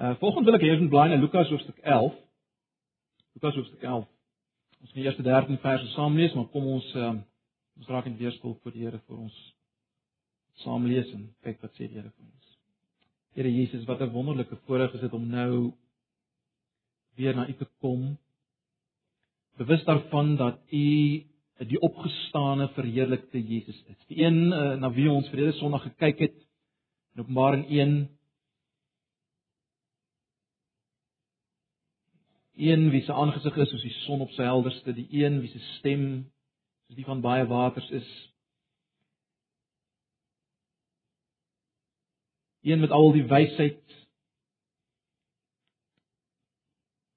Uh volgende wil ek hê ons moet blaai na Lukas hoofstuk 11. Lukas hoofstuk 11. Ons gaan die eerste 13 verse saam lees, maar kom ons uh ons raak in weer stil voor die Here vir ons saam lees en kyk wat sê die Here vir ons. Here Jesus, wat 'n wonderlike voorreg is dit om nou weer na U te kom. Bewus daarvan dat U die opgestane verheerlikte Jesus is. Die een uh, na wie ons vrede Sondag gekyk het in Openbaring 1 een wie se aangesig is soos die son op sy helderste, die een wie se stem soos die van baie waters is. Een met al die wysheid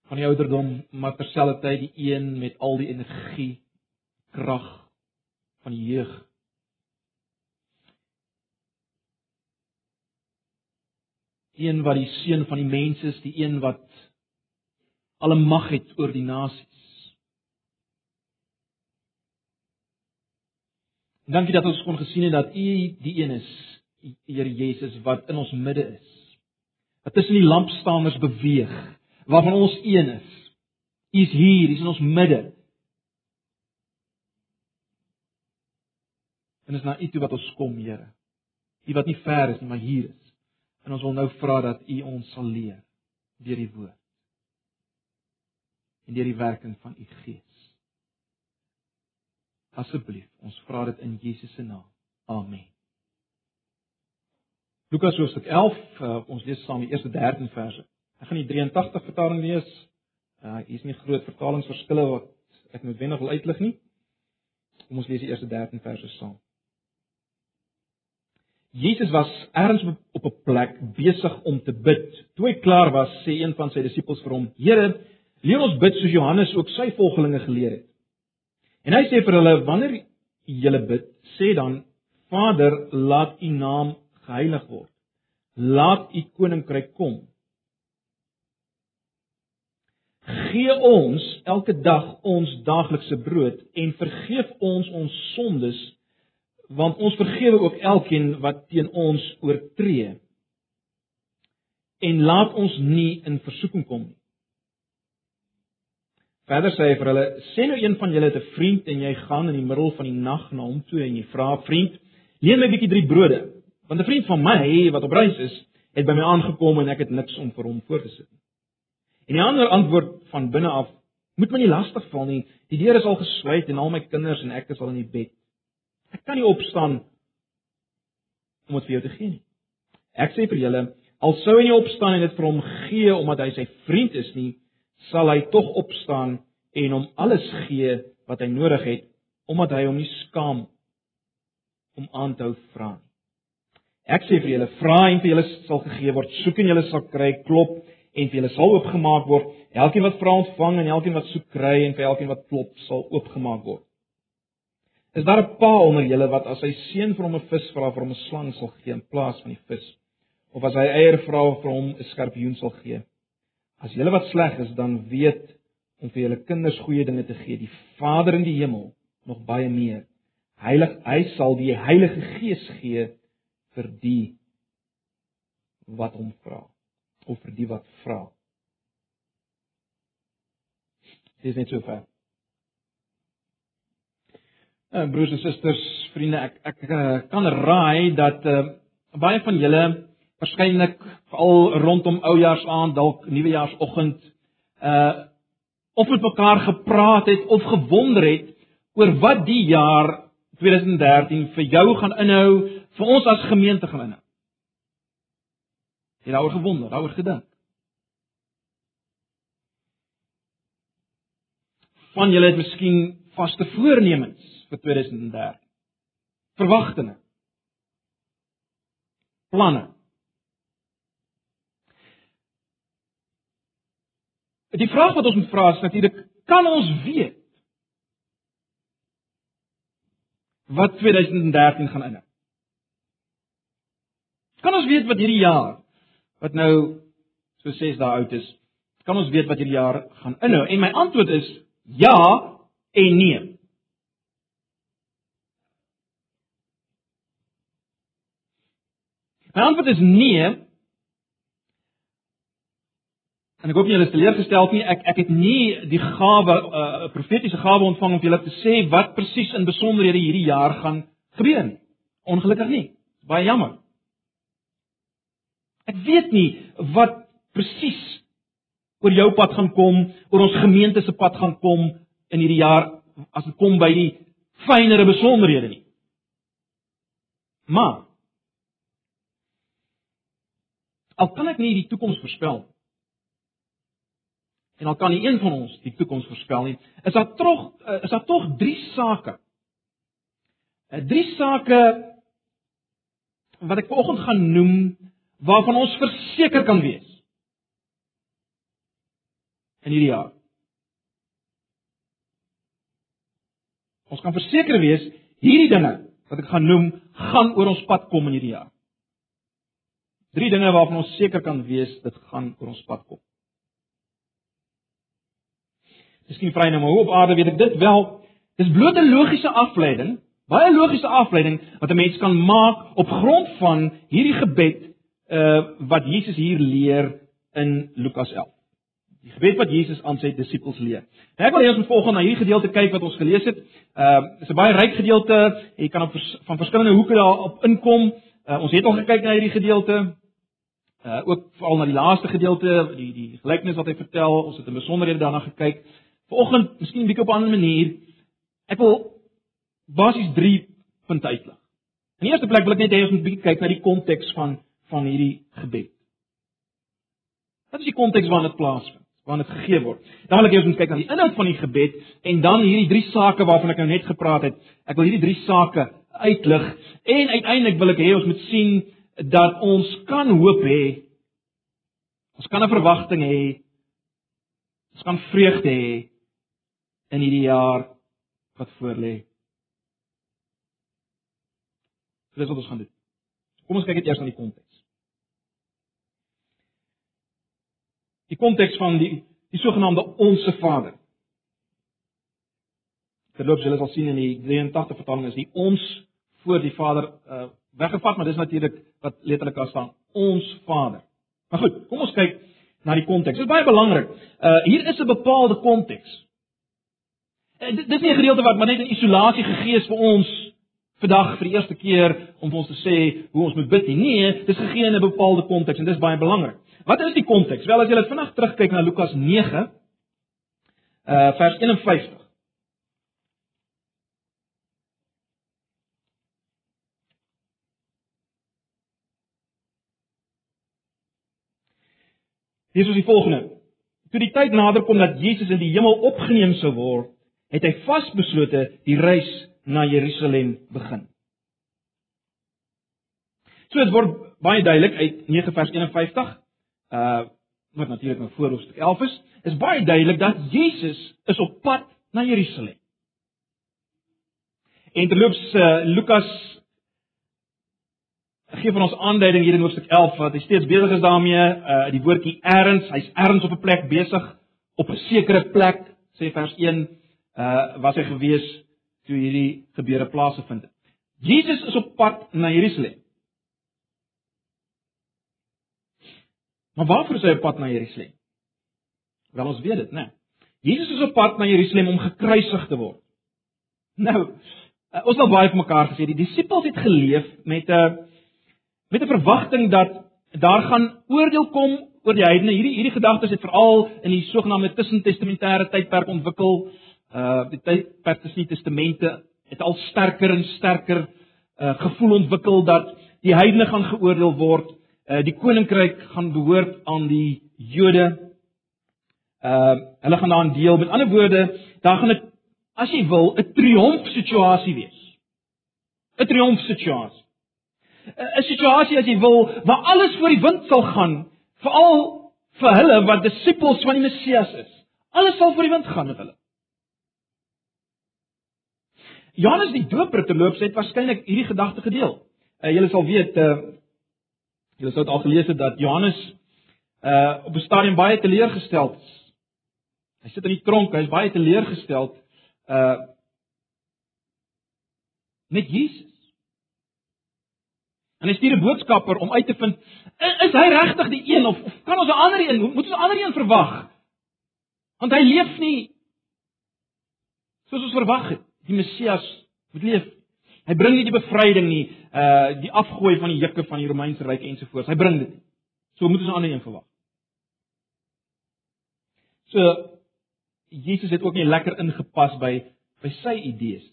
van die ouderdom, maar terselfdertyd die een met al die energie, krag van die jeug. Een wat die seun van die mens is, die een wat alle mag het oor die nasies. Dankie dat ons kon gesien het dat U die een is, Here Jesus wat in ons midde is. Wat tussen die lampstanders beweeg, waarvan ons een is. U is hier, U is in ons midde. En is na U toe wat ons kom, Here. U wat nie ver is nie, maar hier is. En ons wil nou vra dat U ons sal leer deur die woord en deur die werking van u Gees. Asseblief, ons vra dit in Jesus se naam. Amen. Lukas hoofstuk 11, uh, ons lees saam die eerste 13 verse. Ek gaan die 83 vertaling lees. Uh hier is nie groot vertalingsverskille wat ek noodwendig wil uitlig nie. Kom ons lees die eerste 13 verse saam. Jesus was ergens op 'n plek besig om te bid. Toe hy klaar was, sê een van sy disippels vir hom: "Here, Leer ons bid soos Johannes ook sy volgelinge geleer het. En hy sê vir hulle wanneer julle bid, sê dan Vader, laat U naam geheilig word. Laat U koninkryk kom. Gee ons elke dag ons daaglikse brood en vergeef ons ons sondes want ons vergewe ook elkeen wat teen ons oortree. En laat ons nie in versoeking kom nie. Verder sê hy vir hulle: "Sê nou een van julle het 'n vriend en jy gaan in die middel van die nag na hom toe en jy vra: "Vriend, leen my bietjie drie brode, want 'n vriend van my wat op reis is, het by my aangekom en ek het niks om vir hom voor te sit nie." En die ander antwoord van binne af: "Moet my nie lastig val nie. Die deur is al gesluit en al my kinders en ek is al in die bed. Ek kan nie opstaan om dit vir jou te gee nie." Ek sê vir julle, al sou hy nie opstaan en dit vir hom gee omdat hy sy vriend is nie, sal hy tog opstaan en hom alles gee wat hy nodig het omdat hy hom nie skaam om aan te hou vra nie. Ek sê vir julle, vra en vir julle sal gegee word, soek en julle sal kry, klop en vir julle sal oopgemaak word. Elkeen wat vra ontvang en elkeen wat soek kry en vir elkeen wat klop sal oopgemaak word. Is daar 'n pa onder julle wat as sy seun vir hom 'n vis vra vir hom 'n slang sal gee in plaas van die vis? Of as hy eier vra vir hom 'n skorpioen sal gee? As julle wat sleg is, dan weet om vir julle kinders goeie dinge te gee, die Vader in die hemel nog baie meer. Heilig, hy sal die Heilige Gees gee vir die wat hom vra of vir die wat vra. Dit is net so ver. Uh, broers en susters, vriende, ek ek uh, kan raai dat uh, baie van julle waarskynlik veral rondom oujaarsaand, dalk nuwejaarsoggend uh of met mekaar gepraat het of gewonder het oor wat die jaar 2013 vir jou gaan inhou, vir ons as gemeente gaan inhou. Het daaroor gewonder, daaroor gedink. Van julle het miskien vaste voornemens vir 2013. Verwagtinge. Planne. Die vraag wat ons moet vra is natuurlik, kan ons weet wat 2013 gaan inhou? Kan ons weet wat hierdie jaar wat nou so 6 dae oud is, kan ons weet wat hierdie jaar gaan inhou? En my antwoord is ja en nee. My antwoord is nee En ek hoop nie julle is teleurgesteld nie. Ek ek het nie die gawe 'n uh, profetiese gawe ontvang om julle te sê wat presies in besonderhede hierdie jaar gaan gebeur nie. Ongelukkig nie. Baie jammer. Ek weet nie wat presies oor jou pad gaan kom, oor ons gemeente se pad gaan kom in hierdie jaar as dit kom by die fynere besonderhede nie. Maar al kan ek nie die toekoms voorspel en al kan nie een van ons die toekoms voorspel nie, is daar tog is daar tog drie sake. Eh, drie sake wat ek vanoggend gaan noem waarvan ons verseker kan wees in hierdie jaar. Ons kan verseker wees hierdie dinge wat ek gaan noem gaan oor ons pad kom in hierdie jaar. Drie dinge waarvan ons seker kan wees dit gaan oor ons pad kom. Miskien vra jy nou maar hoe op aarde weet ek dit wel? Dis bloot 'n logiese afleiding, baie logiese afleiding wat 'n mens kan maak op grond van hierdie gebed uh wat Jesus hier leer in Lukas 11. Die gebed wat Jesus aan sy disippels leer. Nou ek wil eers volgens na hierdie gedeelte kyk wat ons gelees het. Uh, dis 'n baie ryk gedeelte. Jy kan op vers, van verskillende hoeke daarop inkom. Uh, ons het al gekyk na hierdie gedeelte uh ook veral na die laaste gedeelte, die die gelykenis wat hy vertel, ons het in besonderhede daarna gekyk. Vanoggend, miskien 'n bietjie op 'n ander manier. Ek wil basies 3 punte uitlig. In die eerste plek wil ek net hê ons moet bietjie kyk na die konteks van van hierdie gebed. Wat is die konteks waarin dit plaasvind? Waarin dit gegee word? Dan wil ek eers moet kyk na die inhoud van die gebed en dan hierdie drie sake waarvan ek nou net gepraat het. Ek wil hierdie drie sake uitlig en uiteindelik wil ek hê ons moet sien dat ons kan hoop hê. Ons kan 'n verwagting hê. Ons kan vreugde hê in hierdie jaar wat voorlê. Dis wat ons gaan doen. Kom ons kyk net eers na die konteks. Die konteks van die die sogenaamde onsse Vader. Terloops, julle sal sien in die 83 vertaling is die ons voor die Vader uh, weggevat, maar dis natuurlik wat letterlik daar staan, ons Vader. Maar goed, kom ons kyk na die konteks. Dit is baie belangrik. Uh hier is 'n bepaalde konteks. Uh, dis nie 'n gedeelte wat maar net in isolasie gegee is vir ons vandag vir die eerste keer om vir ons te sê hoe ons moet bid nie. Nee, dis gegee in 'n bepaalde konteks en dis baie belangrik. Wat is die konteks? Wel as jy vanaand terugkyk na Lukas 9 uh vers 51 Hier is die volgende. Toe die tyd nader kom dat Jesus in die hemel opgeneem sou word, het hy vasbeslote die reis na Jerusalem begin. So dit word baie duidelik uit 9 vers 51. Uh wat natuurlik nou voor hoofstuk 11 is, is baie duidelik dat Jesus is op pad na Jerusalem. En terloops uh, Lukas gee vir ons aanduiding hier in hoofstuk 11 wat hy steeds besig is daarmee, uh die woordjie erns, hy's erns op 'n plek besig op 'n sekere plek, sê vers 1, uh was hy gewees toe hierdie gebeure plaasgevind het. Jesus is op pad na Jerusalem. Maar waarvoor is hy op pad na Jerusalem? Wel ons weet dit, né? Jesus is op pad na Jerusalem om gekruisig te word. Nou, uh, ons het al baie vir mekaar gesê, die disippels het geleef met 'n uh, met 'n verwagting dat daar gaan oordeel kom oor die heidene. Hierdie hierdie gedagtes het veral in die sogenaamde tussentestamentêre tydperk ontwikkel. Die tydperk tussen die testamente het al sterker en sterker uh gevoel ontwikkel dat die heidene gaan geoordeel word. Uh die koninkryk gaan behoort aan die Jode. Uh hulle gaan daaraan deel. Met ander woorde, daar gaan 'n as jy wil, 'n triomf situasie wees. 'n Triomf situasie. 'n situasie as jy wil waar alles voor die wind sal gaan, veral vir hulle wat disippels van die Messias is. Alles sal voor die wind gaan met hulle. Johannes die Doper te loop het waarskynlik hierdie gedagte gedeel. Uh, julle sal weet uh julle sou dit al gelees het dat Johannes uh op 'n stadium baie teleurgesteld is. Hy sit in die tronk, hy is baie teleurgesteld uh met Jesus. En hy stuur 'n boodskapper om uit te vind is hy regtig die een of, of kan ons 'n ander een moet ons 'n ander een verwag? Want hy leef nie soos ons verwag het. Die Messias moet leef. Hy bring nie die bevryding nie, uh die afgooi van die juke van die Romeinse ryk ensovoorts. Hy bring dit nie. So moet ons 'n ander een verwag. So Jesus het ook nie lekker ingepas by by sy idees.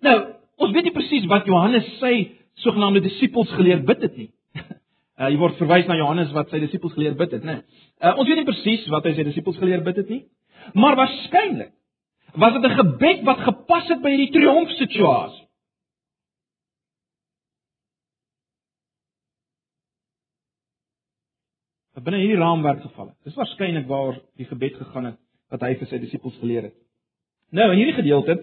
Nou, ons weet nie presies wat Johannes sy sogenaamde disippels geleer bid het nie. Uh jy word verwys na Johannes wat sy disippels geleer bid het, né? Uh ons weet nie presies wat hy sy disippels geleer bid het nie. Maar waarskynlik was dit 'n gebed wat gepas het by hierdie triomfsituasie. Wat binne hierdie raamwerk geval het. Dis waarskynlik waar die gebed gegaan het wat hy vir sy disippels geleer het. Nou in hierdie gedeelte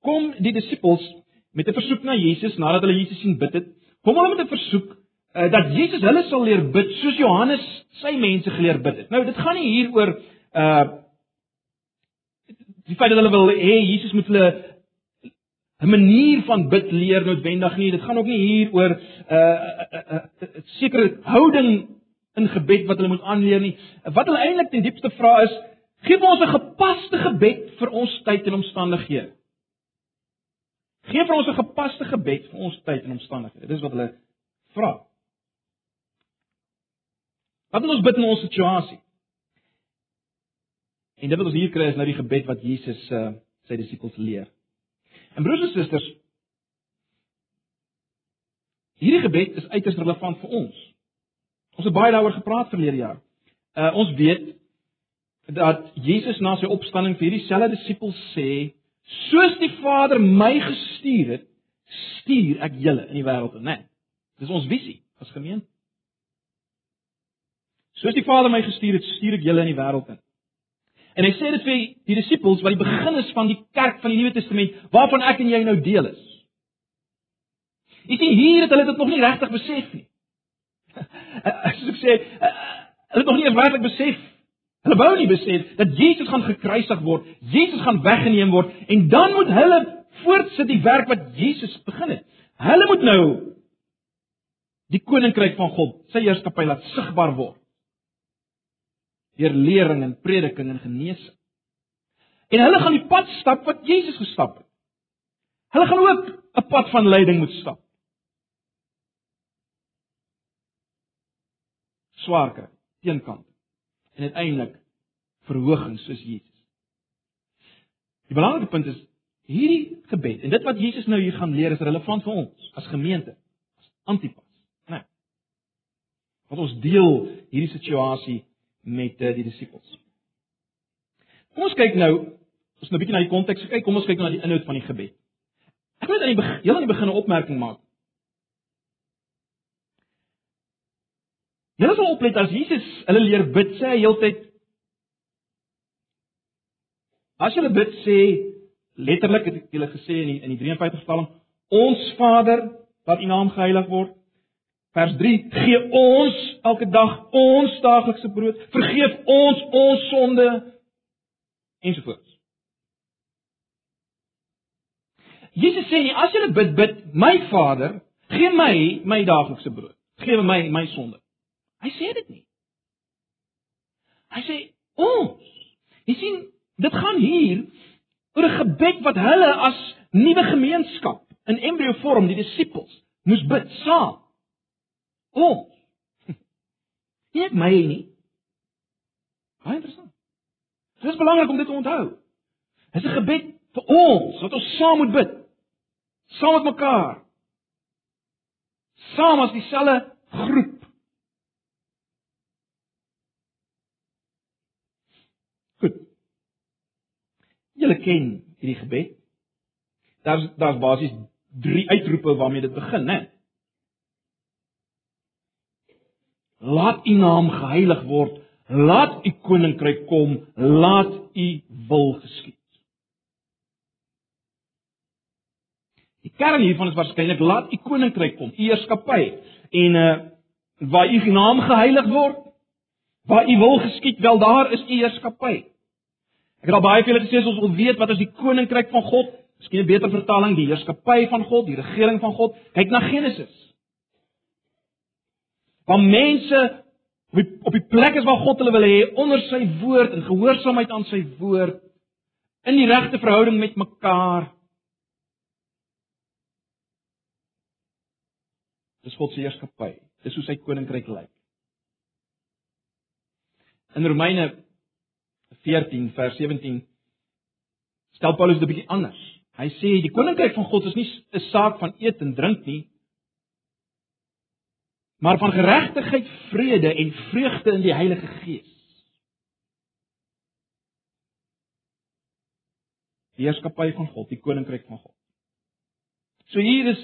kom die disippels met 'n versoek na Jesus nadat hulle Jesus sien bid het. Kom hulle met 'n versoek uh, dat Jesus hulle sal leer bid soos Johannes sy mense geleer bid het. Nou dit gaan nie hier oor uh die feit dat hulle wil hê Jesus moet hulle 'n manier van bid leer noodwendig nie. Dit gaan ook nie hier oor 'n uh, 'n uh, sekere houding in gebed wat hulle moet aanleer nie. Wat hulle eintlik ten diepste vra is, Geef ons 'n gepaste gebed vir ons tyd en omstandighede. Geef vir ons 'n gepaste gebed vir ons tyd en omstandighede. Dis wat hulle vra. Wat moet ons bid in ons situasie? En dit wat ons hier kry is nou die gebed wat Jesus uh, sy disippels leer. En broers en susters, hierdie gebed is uiters relevant vir ons. Ons het baie daaroor gepraat verlede jaar. Uh ons weet dat Jesus na sy opstanding vir hierdie selfde disippels sê, soos die Vader my gestuur het, stuur ek julle in die wêreld in, né? Dis ons visie as gemeente. Soos die Vader my gestuur het, stuur ek julle in die wêreld in. En hy sê dit vir die disippels wat die begin is van die kerk van die Nuwe Testament, waarvan ek en jy nou deel is. Jy sien hier het hulle dit nog nie regtig besef nie. As ek sê, hulle het nog nie werklik besef Hulle wou nie besef dat Jesus gaan gekruisig word, Jesus gaan weggeneem word en dan moet hulle voortsit die werk wat Jesus begin het. Hulle moet nou die koninkryk van God, sy heerskappy laat sigbaar word. Deur lering en prediking en genesing. En hulle gaan die pad stap wat Jesus gestap het. Hulle gaan ook 'n pad van lyding moet stap. Swaar kry, teenkant en uiteindelik verhoging soos Jesus. Die belangrike punt is hierdie gebed en dit wat Jesus nou hier gaan leer is relevant vir ons as gemeente, as antipas, né? Nee. Want ons deel hierdie situasie met uh, die disippels. Kom ons kyk nou, ons nou 'n bietjie na die konteks kyk, kom ons kyk na die inhoud van die gebed. Ek wil net aan die begin, heel aan die begin 'n opmerking maak. Julle sal oplet as Jesus hulle leer bid, sê hy heeltyd As hulle bid sê letterlik het hulle gesê in die, in die 53 Psalm, ons Vader wat U naam geheilig word. Vers 3: Gee ons elke dag ons daaglikse brood. Vergeef ons ons sonde ensovoorts. Jesus sê nie as jy bid bid my Vader, gee my my daaglikse brood. Gee my my sonde. Hy sê dit nie. Hy sê ons. Jy sien, dit gaan hier oor 'n gebed wat hulle as nuwe gemeenskap in embrio vorm, die disippels, moes bid saam. Ons. Nie my nie. Baie interessant. Dit is belangrik om dit te onthou. Dit is 'n gebed vir ons wat ons saam moet bid. Saam met mekaar. Saam as dieselfde groep. Julle ken hierdie gebed. Daar's daar's basies drie uitroepe waarmee dit begin, né? Laat U naam geheilig word. Laat U koninkryk kom. Laat U wil geskied. Die kern hiervan is waarskynlik laat U koninkryk kom, U heerskappy en uh waar U naam geheilig word, waar U wil geskied, wel daar is U heerskappy. Ek het al baie keer gesê ons wil weet wat is die koninkryk van God? Miskien 'n beter vertaling, die heerskappy van God, die regering van God. Kyk na Genesis. Waar mense op die, op die plek is waar God hulle wil hê onder sy woord en gehoorsaamheid aan sy woord in die regte verhouding met mekaar. Dis God se heerskappy. Dis hoe sy koninkryk lyk. In Romeine 14 vers 17 stel Paulus dit 'n bietjie anders. Hy sê die koninkryk van God is nie 'n saak van eet en drink nie, maar van geregtigheid, vrede en vreugde in die Heilige Gees. Die heerskappy van God, die koninkryk van God. So hier is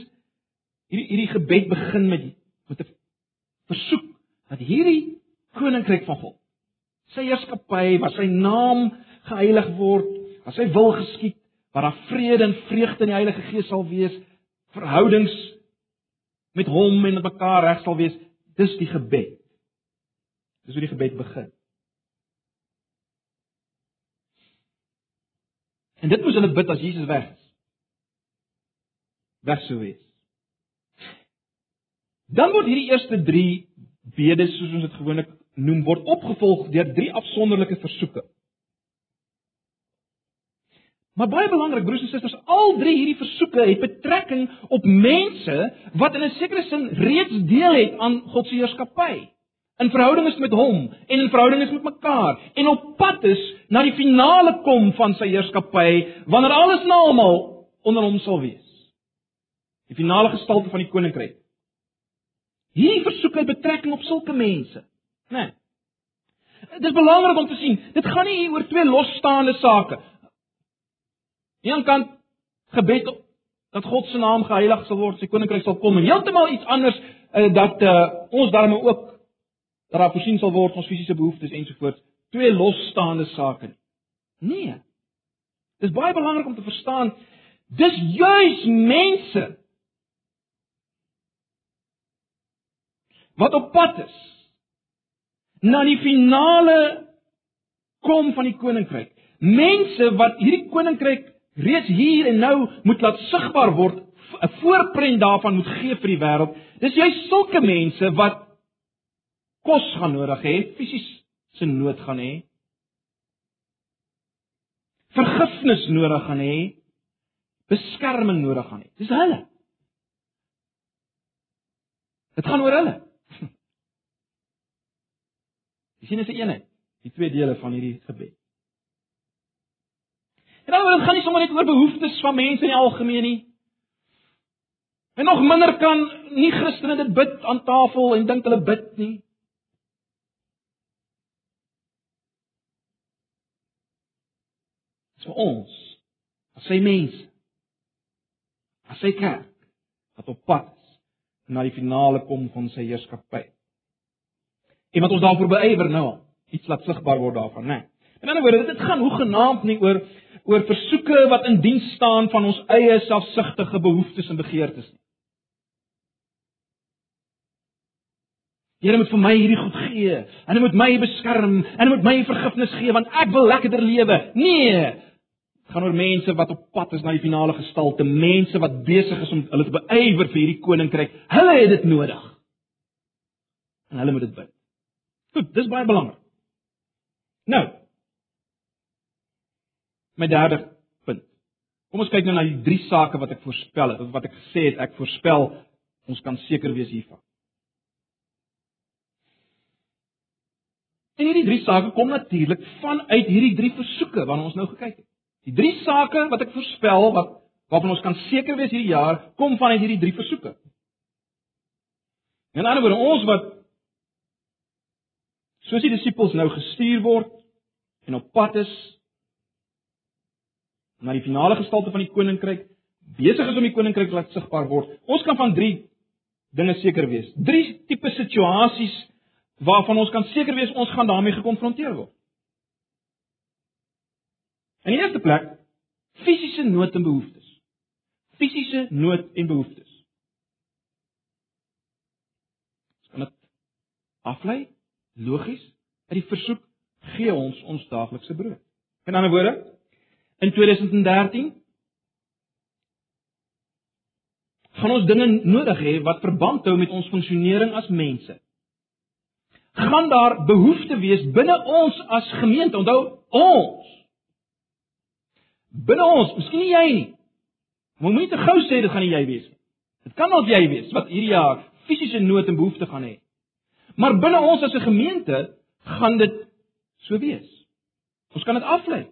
hierdie hierdie gebed begin met met 'n versoek dat hierdie koninkryk van God, sy heerskappy, waar sy naam geheilig word, waar sy wil geskied, waar daar vrede en vreugde in die Heilige Gees sal wees, verhoudings met hom en met mekaar reg sal wees, dis die gebed. Dis hoe die gebed begin. En dit moes hulle bid as Jesus weg is. Weg sou wees. Dan word hierdie eerste 3 bedes soos ons dit gewoonlik noem word opgevolg deur drie afsonderlike versoeke. Maar baie belangrik broers en susters, al drie hierdie versoeke het betrekking op mense wat in 'n sekere sin reeds deel het aan God se heerskappy. In verhouding is met hom en in verhouding is met mekaar en op pad is na die finale kom van sy heerskappy wanneer alles en almal onder hom sal wees. Die finale gestalte van die koninkryk. Hierdie versoeke het betrekking op sulke mense, né? Nee. Dit is belangrik om te sien, dit gaan nie hier oor twee losstaande sake. Aan een kant gebed dat God se naam geheilig sal word, sy koninkryk sal kom en heeltemal iets anders uh, dat uh, ons daarmee ook dat daar voorsien sal word ons fisiese behoeftes ensovoorts. Twee losstaande sake. Nee. Dis baie belangrik om te verstaan dis juis mense wat op pad is na die finale kom van die koninkryk. Mense wat hierdie koninkryk reeds hier en nou moet laat sigbaar word, 'n voorprent daarvan moet gee vir die wêreld. Dis jy sulke mense wat kos gaan nodig hê, fisies se nood gaan hê. Vergifnis nodig gaan hê, beskerming nodig gaan hê. Dis hulle. Dit gaan oor hulle. Jy sien dit is 'n eenheid, die twee dele van hierdie gebed. En dan dit gaan nie sommer net oor behoeftes van mense in die algemeen nie. En nog minder kan nie Christene dit bid aan tafel en dink hulle bid nie. Dis vir ons as sy mense as sy kerk wat op pad is na die finale kom van sy heerskappy. En wat ons daarvoor beywer nou al, iets laat sigbaar word daarvan, né? In ander woorde, dit gaan hoegenaamd nie oor oor versoeke wat in diens staan van ons eie selfsugtige behoeftes en begeertes nie. Here moet vir my hierdie goed gee. En hy moet my beskerm en hy moet my vergifnis gee want ek wil lekkerder lewe. Nee. Dit gaan oor mense wat op pad is na die finale gestalte, mense wat besig is om hulle te beywer vir hierdie koninkryk. Hulle het dit nodig. En hulle moet dit bid. Goed, dis baie belangrik. Nou, my derde punt. Kom ons kyk nou na die drie sake wat ek voorspel het, wat ek gesê het ek voorspel, ons kan seker wees hiervan. En hierdie drie sake kom natuurlik vanuit hierdie drie versoeke waarna ons nou gekyk het. Die drie sake wat ek voorspel wat waarvan ons kan seker wees hierdie jaar kom vanuit hierdie drie versoeke. In 'n ander woorde, ons wat soos die disippels nou gestuur word en op pad is na die finale gestalte van die koninkryk besig is om die koninkryk laat sigbaar word. Ons kan van drie dinge seker wees. Drie tipe situasies waarvan ons kan seker wees ons gaan daarmee gekonfronteer word. In die eerste plek fisiese nood en behoeftes. Fisiese nood en behoeftes. Ons kan dit aflei logies uit die versoek gee ons ons daaglikse brood. In ander woorde, in 2013 gaan ons dinge nodig hê wat verband hou met ons funksionering as mense. gaan daar behoefte wees binne ons as gemeente. Onthou, ons. Binne ons, miskien nie jy nie. Maar moenie te gou sê dit gaan nie jy wees nie. Dit kan dalk jy wees wat hierdie jaar fisiese nood en behoefte gaan hê. Maar binne ons as 'n gemeente gaan dit so wees. Ons kan dit aflei.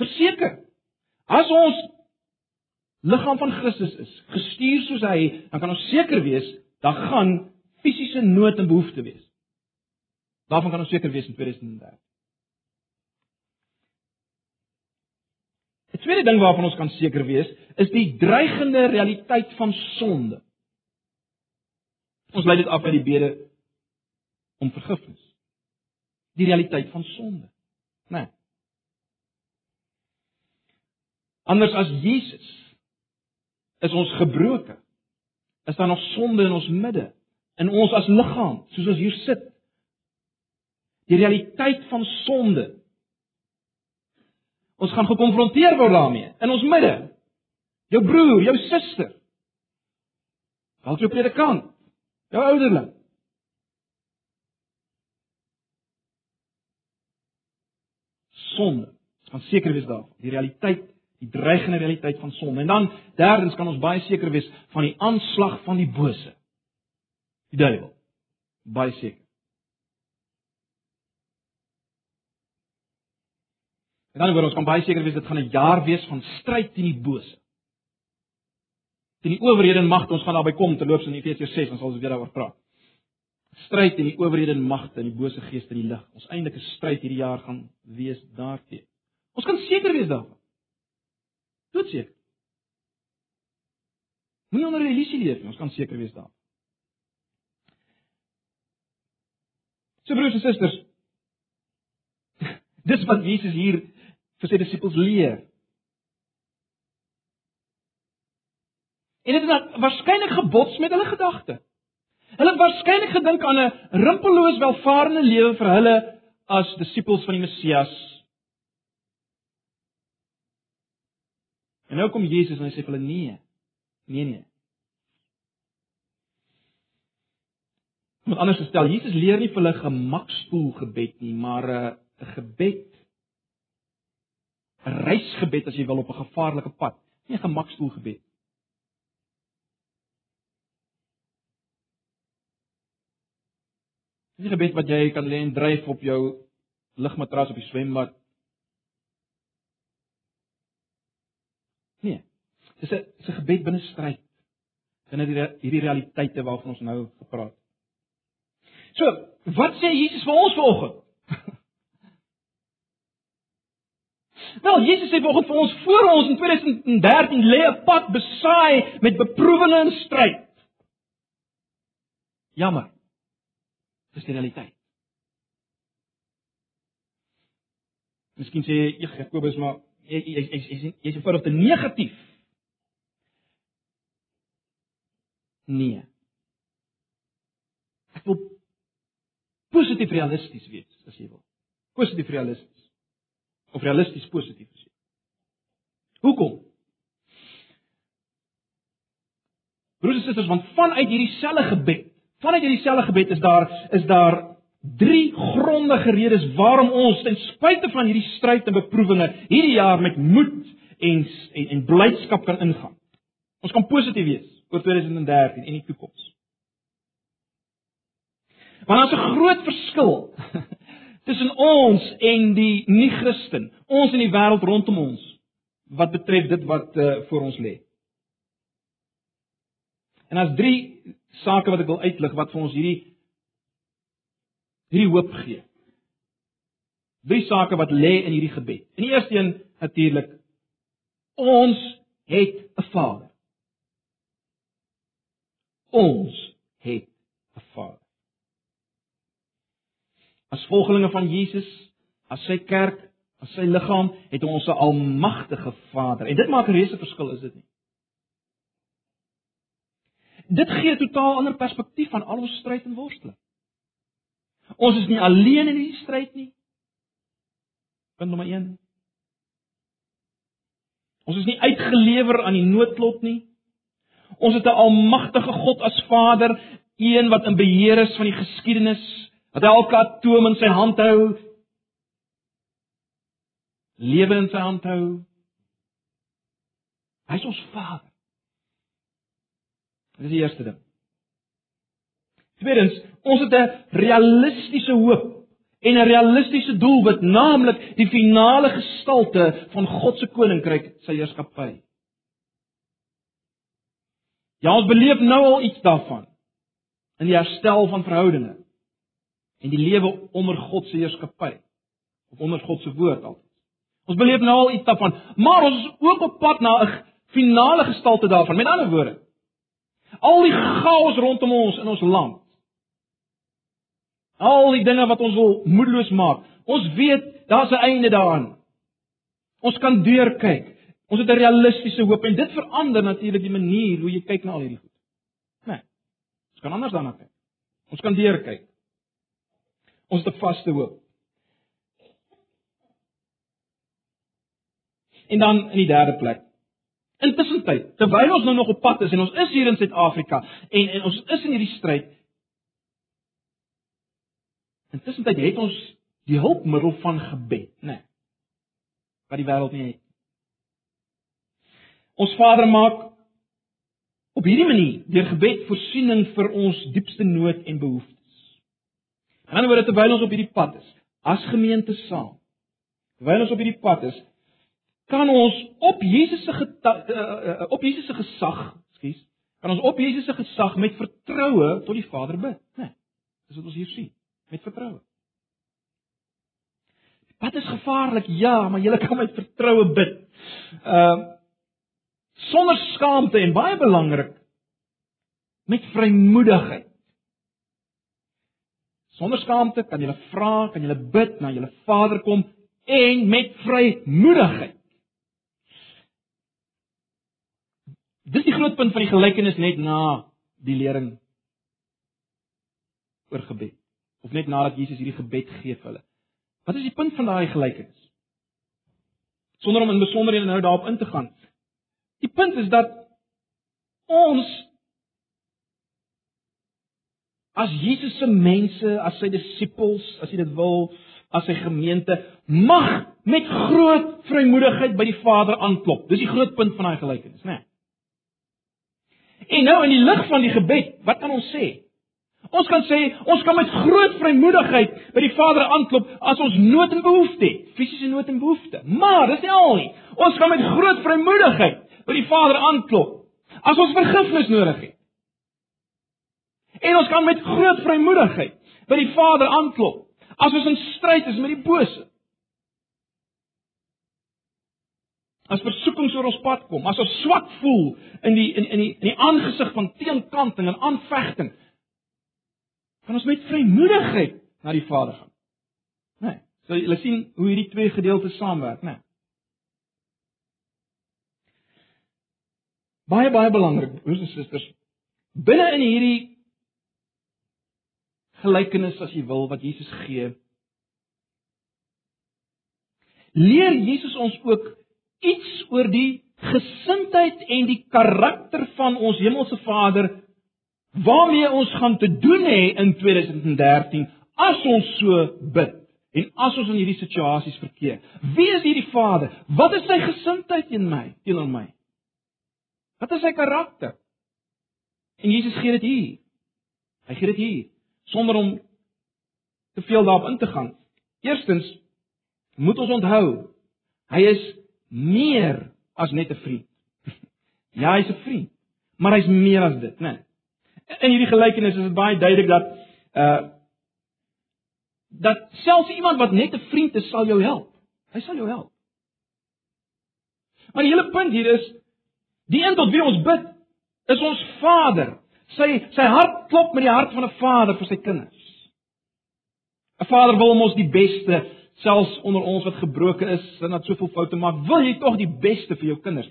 Verseker. As ons liggaam van Christus is, gestuur soos hy, dan kan ons seker wees daar gaan fisiese nood en behoefte wees. Daarvan kan ons seker wees in 2013. Die tweede ding waarvan ons kan seker wees, is die dreigende realiteit van sonde. Ons lei dit af by die bede om vergifnis. Die realiteit van sonde. Né? Nee. Anders as Jesus is ons gebroke. Is daar nog sonde in ons midde? In ons as liggaam, soos ons hier sit. Die realiteit van sonde Ons gaan gekonfronteer word daarmee in ons midde. Jou broer, jou suster. Dalk jou predikant, jou ouderling. Sonde. Ons gaan seker wees daarvan. Die realiteit, die dreigende realiteit van sonde. En dan derdens kan ons baie seker wees van die aanslag van die bose. Die duiwel. Baie seker. En dan word ons kan baie seker wees dit gaan 'n jaar wees van stryd teen die bose. Teen die owerhede en magte, ons gaan daarby kom te loops in Efesiërs 6, ons sal weer daaroor praat. Stryd teen die owerhede en magte en die bose geeste in die lig. Ons eindelike stryd hierdie jaar gaan wees daarteenoor. Ons kan seker wees daarvan. Tot seker. Nie onder illusie leef nie, ons kan seker wees daarvan. So broers en susters, dis wat Jesus hier vir sy disippels leer. En dit het waarskynlik gebots met hulle gedagte. Hulle het waarskynlik gedink aan 'n rimpelloos welvarende lewe vir hulle as disippels van die Messias. En nou kom Jesus en hy sê vir hulle nee. Nee nee. Met ander woorde stel Jesus leer nie vir hulle gemakspoel gebed nie, maar 'n 'n gebed 'n reisgebed as jy wil op 'n gevaarlike pad, nie 'n gemakstoel gebed. Dis 'n gebed wat jy kan lê en dryf op jou ligmatras op die swembad. Nee. Dis 'n dis 'n gebed binne stryd. Binne die hierdie realiteite waarvan ons nou gepraat. So, wat sê Jesus vir ons vanoggend? Wel, Jesus sê vanoggend vir ons voor ons in 2013 lê 'n pad besaai met beproewinge en stryd. Jammer. Dis die realiteit. Miskien sê jy Jakobus maar jy jy jy jy jy's eenvoudig te negatief. Nee. Ek wil positief realisties wees as jy wil. Positief realisties of realisties positief is. Hoekom? Broers en susters, want vanuit hierdie selfde gebed, vanuit hierdie selfde gebed is daar is daar drie grondige redes waarom ons ten spyte van hierdie stryd en beproewinge hierdie jaar met moed en en, en blydskap kan ingaan. Ons kan positief wees oor 2013 en die toekoms. Want daar's 'n groot verskil tussen ons en die nie-Christen, ons en die wêreld rondom ons wat betref dit wat uh, voor ons lê. En as drie sake wat ek wil uitlig wat vir ons hierdie hierdie hoop gee. Drie sake wat lê in hierdie gebed. En die eerste een natuurlik ons het 'n Vader. Ons het 'n Vader as volgelinge van Jesus, as sy kerk, as sy liggaam, het ons 'n almagtige Vader. En dit maak 'n reuse verskil, is dit nie? Dit gee 'n totaal ander perspektief van al ons stryd en worsteling. Ons is nie alleen in hierdie stryd nie. Punt nommer 1. Ons is nie uitgelewer aan die noodlot nie. Ons het 'n almagtige God as Vader, een wat in beheer is van die geskiedenis hy elke atoom in sy hand hou. Lewe in sy hand hou. Hy is ons Vader. Dit is die eerste ding. Tweedens, ons het 'n realistiese hoop en 'n realistiese doelwit, naamlik die finale gestalte van God se koninkryk, sy heerskappy. Ja, ons beleef nou al iets daarvan in die herstel van verhoudinge en die lewe onder God se heerskappy of onder God se woord al. Ons beleef nou al iets daarvan, maar ons is ook op pad na 'n finale gestalte daarvan. Met ander woorde, al die chaos rondom ons in ons land. Al die dinge wat ons wil moedeloos maak. Ons weet daar's 'n einde daaraan. Ons kan deurkyk. Ons het 'n realistiese hoop en dit verander natuurlik die manier hoe jy kyk na al hierdie goed. Nee. Ons kan anders daarna kyk. Ons kan deurkyk. Ons het 'n vaste hoop. En dan in die derde plek. Intussen tyd, terwyl ons nou nog op pad is en ons is hier in Suid-Afrika en en ons is in hierdie stryd. Intussen het ons die hulpmiddel van gebed, né? Nee, wat die wêreld nie het. Ons Vader maak op hierdie manier deur gebed voorsiening vir ons diepste nood en behoeftes. In ander woorde terwyl ons op hierdie pad is, as gemeente saam, terwyl ons op hierdie pad is, kan ons op Jesus se uh, op Jesus se gesag, skus, kan ons op Jesus se gesag met vertroue tot die Vader bid, né? Nee, dis wat ons hier sien, met vertroue. Wat is gevaarlik? Ja, maar jy kan met vertroue bid. Ehm uh, sonder skaamte en baie belangrik met vrymoedigheid. Sonder skaamte kan jy vra, kan jy bid na jou Vader kom en met vrymoedigheid. Dis die groot punt van die gelykenis net na die lering oor gebed of net nadat Jesus hierdie gebed gee vir hulle. Wat is die punt van daai gelykenis? Sonder om in besonderhede nou daarop in te gaan. Die punt is dat ons as Jesus se mense, as sy disippels, as jy dit wil, as sy gemeente mag met groot vrymoedigheid by die Vader aanklop. Dis die groot punt van daai gelykenis, né? Nee. En nou in die lig van die gebed, wat kan ons sê? Ons kan sê ons kan met groot vrymoedigheid by die Vader aanklop as ons nood en behoefte het, fisiese nood en behoefte. Maar dis nie al nie. Ons kan met groot vrymoedigheid by die Vader aanklop as ons vergifnis nodig het. En ons kan met groot vrymoedigheid by die Vader aanklop as ons in stryd is met die bose. as versoekings oor ons pad kom, as ons swak voel in die in in die in die aangesig van teenkanting en aanvegting, kan ons met vrymoedigheid na die Vader gaan. Né? Nee, so jy sien hoe hierdie twee gedeeltes saamwerk, né? Nee. Baie baie belangrik, broers en susters, binne in hierdie gelykenis as jy wil wat Jesus gee, leer Jesus ons ook iets oor die gesindheid en die karakter van ons hemelse Vader waarmee ons gaan te doen hê in 2013 as ons so bid en as ons in hierdie situasies verkeer. Wie is hierdie Vader? Wat is sy gesindheid in my, teenoor my? Wat is sy karakter? En Jesus gee dit hier. Hy gee dit hier sonder om te veel daarop in te gaan. Eerstens moet ons onthou, hy is meer as net 'n vriend. Ja, hy's 'n vriend, maar hy's meer as dit, né? Nee. In hierdie gelykenis is dit baie duidelik dat uh dat selfs iemand wat net 'n vriend is, sal jou help. Hy sal jou help. Maar die hele punt hier is die een tot wie ons bid, is ons Vader. Sy sy hart klop met die hart van 'n vader vir sy kinders. 'n Vader wil ons die beste selfs onder ons wat gebroken is wat soveel foute maak, wil jy tog die beste vir jou kinders.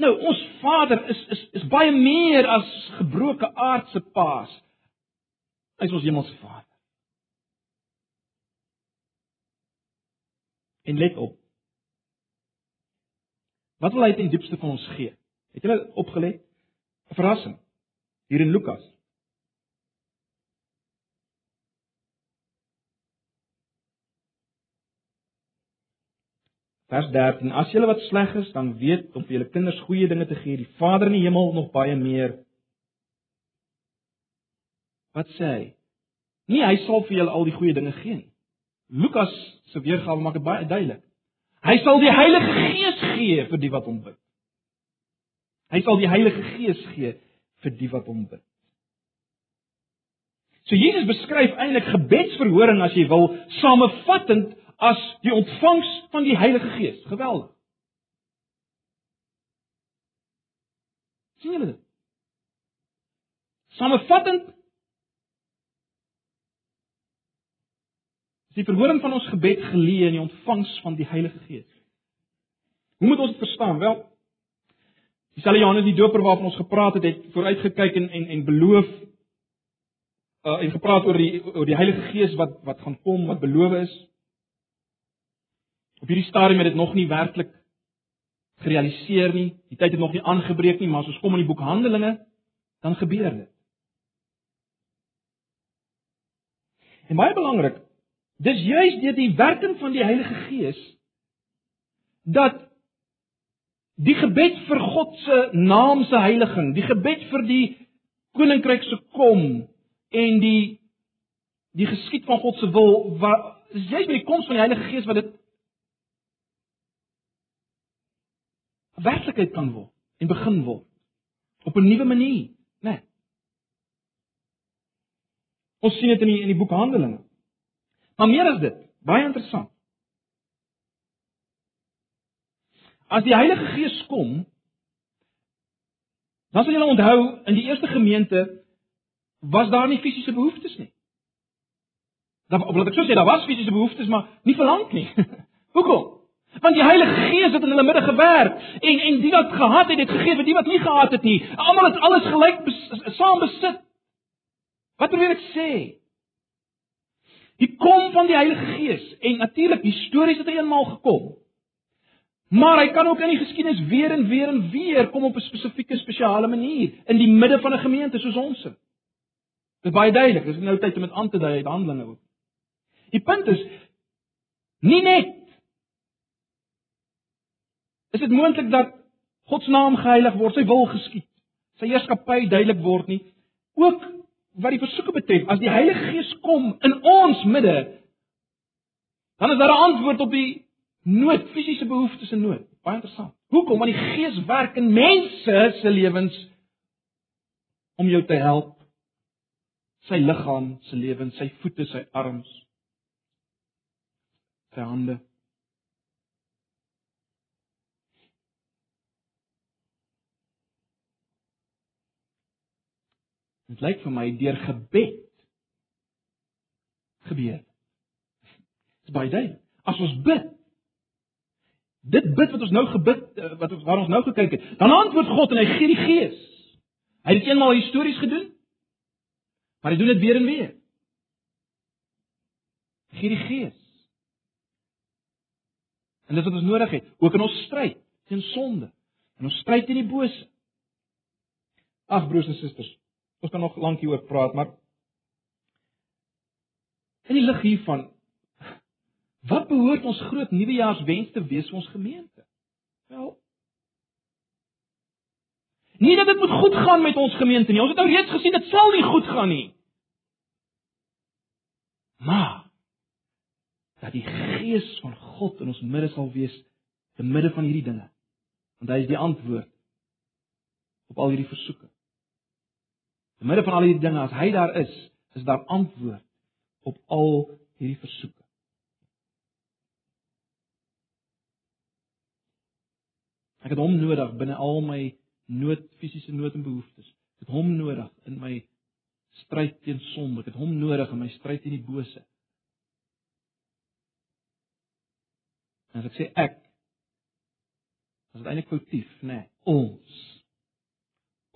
Nou, ons Vader is is is baie meer as gebroke aardse paas. Hy is ons hemelse Vader. En let op. Wat wil hy ten diepste van ons gee? Het julle opgelet? 'n Verrassing. Hier in Lukas Vers 13: As julle wat sleg is, dan weet om vir julle kinders goeie dinge te gee, die Vader in die hemel nog baie meer. Wat sê hy? Nee, hy sal vir julle al die goeie dinge gee nie. Lukas se weergawe maak dit baie duidelik. Hy sal die Heilige Gees gee vir die wat hom bid. Hy sal die Heilige Gees gee vir die wat hom bid. So Jesus beskryf eintlik gebedsverhoring as jy wil, samevattend as die ontvangs van die Heilige Gees. Geweldig. sien julle dit? Samevattend die verhoring van ons gebed geleë in die ontvangs van die Heilige Gees. Hoe moet ons dit verstaan? Wel, dieselfde Johannes die Doper waarvan ons gepraat het, het vooruitgekyk en en en beloof uh en gepraat oor die oor die Heilige Gees wat wat gaan kom, wat beloof is. Op hierdie stadium het dit nog nie werklik gerealiseer nie. Die tyd het nog nie aangebreek nie, maar as ons kom in die boek Handelinge, dan gebeur dit. En baie belangrik, dis juis deur die werking van die Heilige Gees dat die gebed vir God se naam se heiliging, die gebed vir die koninkryk se kom en die die geskied van God se wil wat juis met die koms van die Heilige Gees wat dit werklikheid kan word en begin word op 'n nuwe manier, né? Nee. Ons sien dit in die in die boek Handelinge. Maar meer as dit, baie interessant. As die Heilige Gees kom, dan sal julle onthou in die eerste gemeente was daar nie fisiese behoeftes nie. Dan wil ek so sê daar was fisiese behoeftes, maar nie vir lank nie. Hoekom? Want die Heilige Gees het in hulle midde gewerk en en die wat gehad het, het gegee vir die wat nie gehad het nie. Almal het alles gelyk bes, saam besit. Wat probeer ek sê? Die kom van die Heilige Gees en natuurlik histories het hy eenmaal gekom. Maar hy kan ook in die geskiedenis weer en weer en weer kom op 'n spesifieke spesiale manier in die midde van 'n gemeente soos ons. Dit is baie duidelik, dis nou tyd om dit aan te dui uit Handelinge ook. Die punt is nie net Is dit moontlik dat God se naam geheilig word, sy wil geskied, sy heerskappy duidelik word nie? Ook wat die versoeke betref, as die Heilige Gees kom in ons midde, dan is daar 'n antwoord op die nood, fisiese behoeftes en nood. Baie interessant. Hoekom? Want die Gees werk in mense se lewens om jou te help. Sy liggaam, sy lewens, sy voete, sy arms, sy hande. Dit lyk vir my deur gebed gebeur. Dit is baie duidelik. As ons bid, dit bid wat ons nou gebid eh, wat ons waar ons nou gekyk het, dan antwoord God en hy gee die Gees. Hy het dit eenmaal histories gedoen. Maar hy doen dit weer en weer. Gee die Gees. En dis wat ons nodig het, ook in ons stryd teen sonde. En ons stryd teen die bose. Ag broers en susters, Ons kan nog lank hieroor praat, maar in die lig hiervan wat behoort ons groot nuwejaarswens te wees vir ons gemeente? Wel Nie dat dit moet goed gaan met ons gemeente nie. Ons het nou reeds gesien dit sal nie goed gaan nie. Maar dat die gees van God in ons midde sal wees te midde van hierdie dinge. Want hy is die antwoord op al hierdie versoeke. Te midde van al hierdie dinge, as hy daar is, is daar antwoord op al hierdie versoeke. Ek het hom nodig binne al my nood, fisiese nood en behoeftes. Ek het hom nodig in my stryd teen sonde. Ek het hom nodig in my stryd teen die bose. En as ek sê ek, is dit eintlik foutief, né? Nee, ons.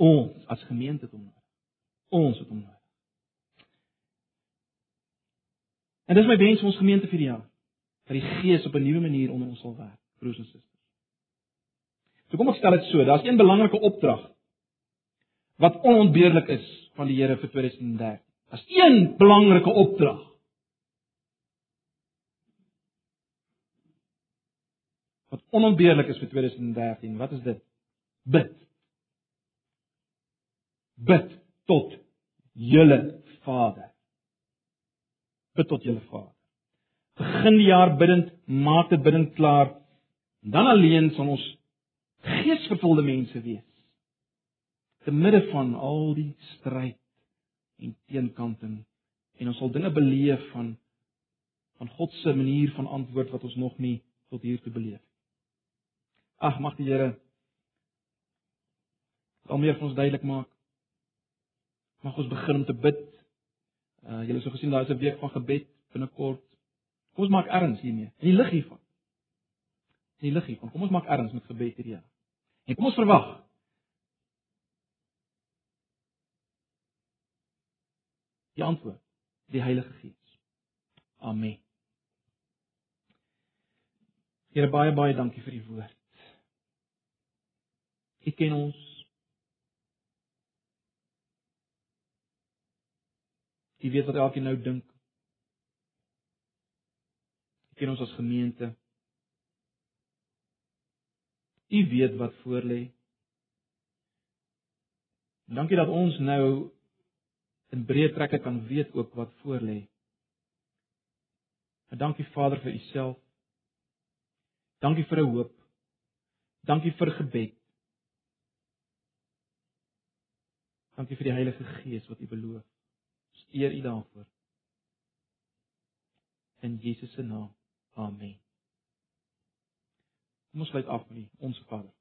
Ons as gemeente het hom nodig. Ons het hom nodig. En dis my wens vir ons gemeente vir die jaar. Dat die Gees op 'n nuwe manier onder ons sal werk, broers en susters. So kom ek stel dit so, daar's een belangrike opdrag wat onontbeerlik is van die Here vir 2013. Daar's een belangrike opdrag. onontbeerlik is vir 2013. Wat is dit? Bid. Bid tot julle Vader. Bid tot julle Vader. Begin die jaar bidend, maak dit bidend klaar. Dan alleen sal ons geesvervulde mense wees. Te midde van al die stryd en teenkanting en ons sal dinge beleef van van God se manier van antwoord wat ons nog nie tot hier toe beleef. Ag mag die Here al meer vir ons duidelik maak. Mag ons begin om te bid. Uh julle het so gesien daar is 'n week van gebed binnekort. Kom ons maak erns hiermee. In die lig hiervan. In die lig hiervan. Kom ons maak erns met gebed hierdie jaar. En kom ons verwag die antwoord, die Heilige Gees. Amen. Here baie baie dankie vir u woord. U ken ons. U weet wat elkeen nou dink. U ken ons as gemeente. U weet wat voor lê. Dankie dat ons nou in breë trekke kan weet ook wat voor lê. Dankie Vader vir u self. Dankie vir 'n hoop. Dankie vir gebed. Dankie vir die Heilige Gees wat U beloof. Eer U daarvoor. In Jesus se naam. Amen. Kom ons sluit af met ons Vader.